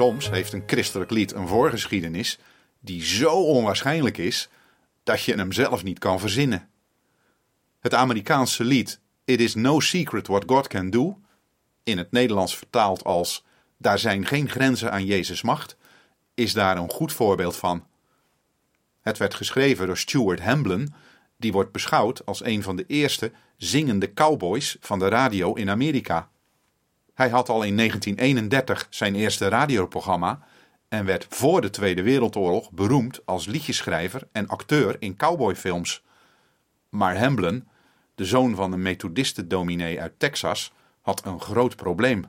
Soms heeft een christelijk lied een voorgeschiedenis die zo onwaarschijnlijk is dat je hem zelf niet kan verzinnen. Het Amerikaanse lied It is no secret what God can do, in het Nederlands vertaald als Daar zijn geen grenzen aan Jezus' macht, is daar een goed voorbeeld van. Het werd geschreven door Stuart Hamblen, die wordt beschouwd als een van de eerste zingende cowboys van de radio in Amerika. Hij had al in 1931 zijn eerste radioprogramma en werd voor de Tweede Wereldoorlog beroemd als liedjeschrijver en acteur in cowboyfilms. Maar Hamblen, de zoon van een Methodistendominee uit Texas, had een groot probleem.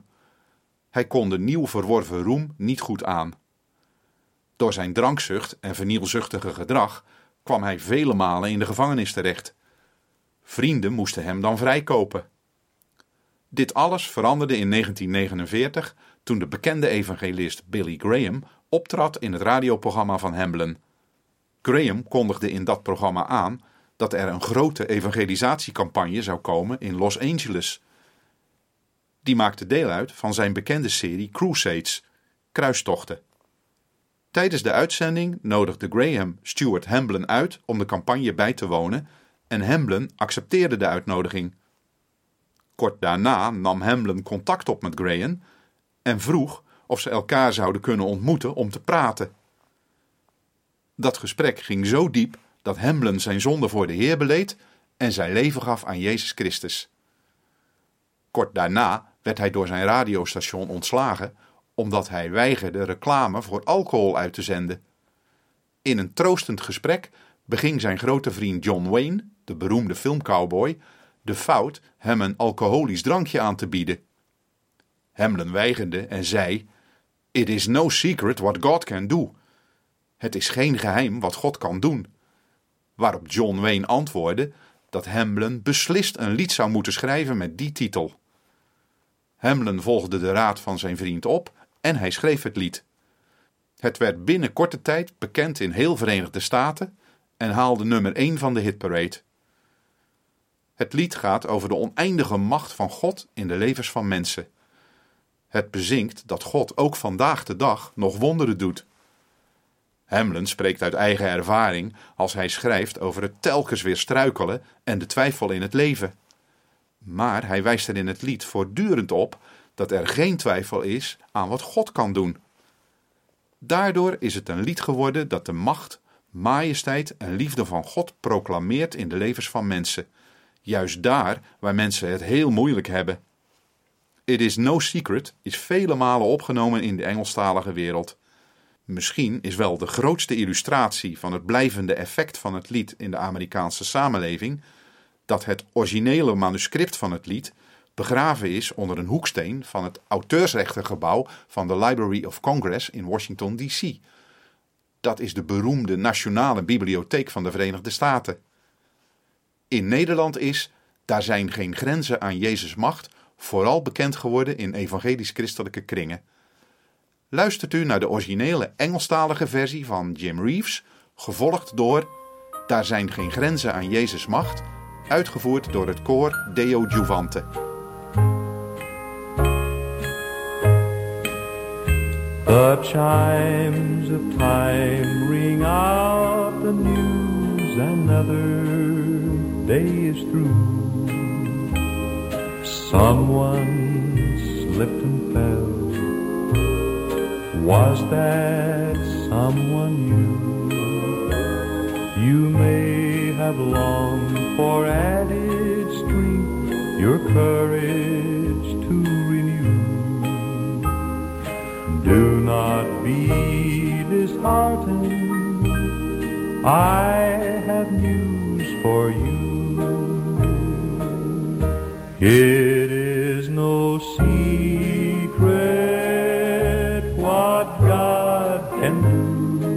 Hij kon de nieuw verworven roem niet goed aan. Door zijn drankzucht en vernielzuchtige gedrag kwam hij vele malen in de gevangenis terecht. Vrienden moesten hem dan vrijkopen. Dit alles veranderde in 1949 toen de bekende evangelist Billy Graham optrad in het radioprogramma van Hamblen. Graham kondigde in dat programma aan dat er een grote evangelisatiecampagne zou komen in Los Angeles. Die maakte deel uit van zijn bekende serie Crusades, kruistochten. Tijdens de uitzending nodigde Graham Stuart Hamblen uit om de campagne bij te wonen en Hamblen accepteerde de uitnodiging. Kort daarna nam Hamblen contact op met Graham en vroeg of ze elkaar zouden kunnen ontmoeten om te praten. Dat gesprek ging zo diep dat Hamblen zijn zonde voor de Heer beleed en zijn leven gaf aan Jezus Christus. Kort daarna werd hij door zijn radiostation ontslagen omdat hij weigerde reclame voor alcohol uit te zenden. In een troostend gesprek beging zijn grote vriend John Wayne, de beroemde filmcowboy, de fout hem een alcoholisch drankje aan te bieden. Hamlin weigerde en zei: It is no secret what God can do. Het is geen geheim wat God kan doen. Waarop John Wayne antwoordde dat Hamlin beslist een lied zou moeten schrijven met die titel. Hamlin volgde de raad van zijn vriend op en hij schreef het lied. Het werd binnen korte tijd bekend in heel Verenigde Staten en haalde nummer 1 van de hitparade. Het lied gaat over de oneindige macht van God in de levens van mensen. Het bezingt dat God ook vandaag de dag nog wonderen doet. Hamlin spreekt uit eigen ervaring als hij schrijft over het telkens weer struikelen en de twijfel in het leven. Maar hij wijst er in het lied voortdurend op dat er geen twijfel is aan wat God kan doen. Daardoor is het een lied geworden dat de macht, majesteit en liefde van God proclameert in de levens van mensen, juist daar waar mensen het heel moeilijk hebben. It is no secret is vele malen opgenomen in de Engelstalige wereld. Misschien is wel de grootste illustratie van het blijvende effect van het lied in de Amerikaanse samenleving dat het originele manuscript van het lied begraven is onder een hoeksteen van het auteursrechtengebouw van de Library of Congress in Washington, D.C. Dat is de beroemde Nationale Bibliotheek van de Verenigde Staten. In Nederland is Daar zijn geen grenzen aan Jezus' macht vooral bekend geworden in evangelisch-christelijke kringen. Luistert u naar de originele Engelstalige versie van Jim Reeves, gevolgd door Daar zijn geen grenzen aan Jezus' macht, uitgevoerd door het koor Deo Juvante. The chimes of time ring out the news another day is through. Someone slipped and fell. Was that someone you? You may have longed for added strength, your courage to renew. Do not be disheartened. I have news for you. It is no secret what God can do.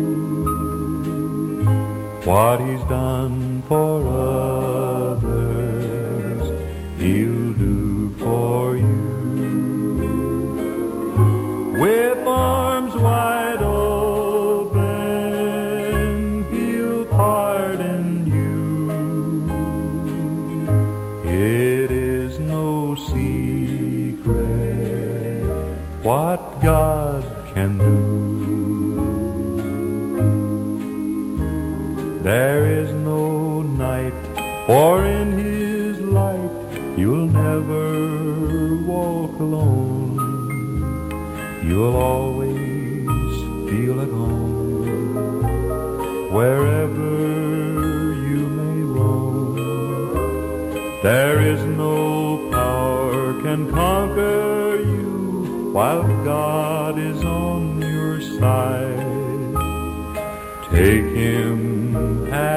What He's done what God can do. There is no night, for in his light you'll never walk alone. You'll always feel at home wherever you may roam. There is no power can conquer you while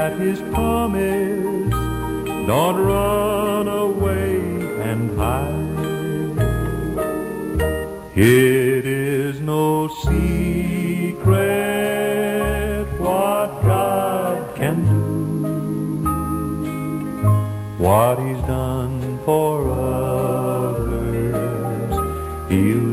at his promise. Don't run away and hide. It is no secret what God can do. What he's done for others, he'll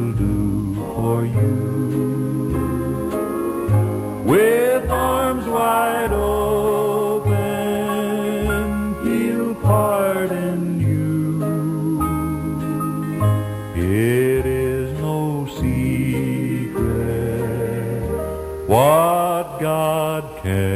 It is no secret what God can.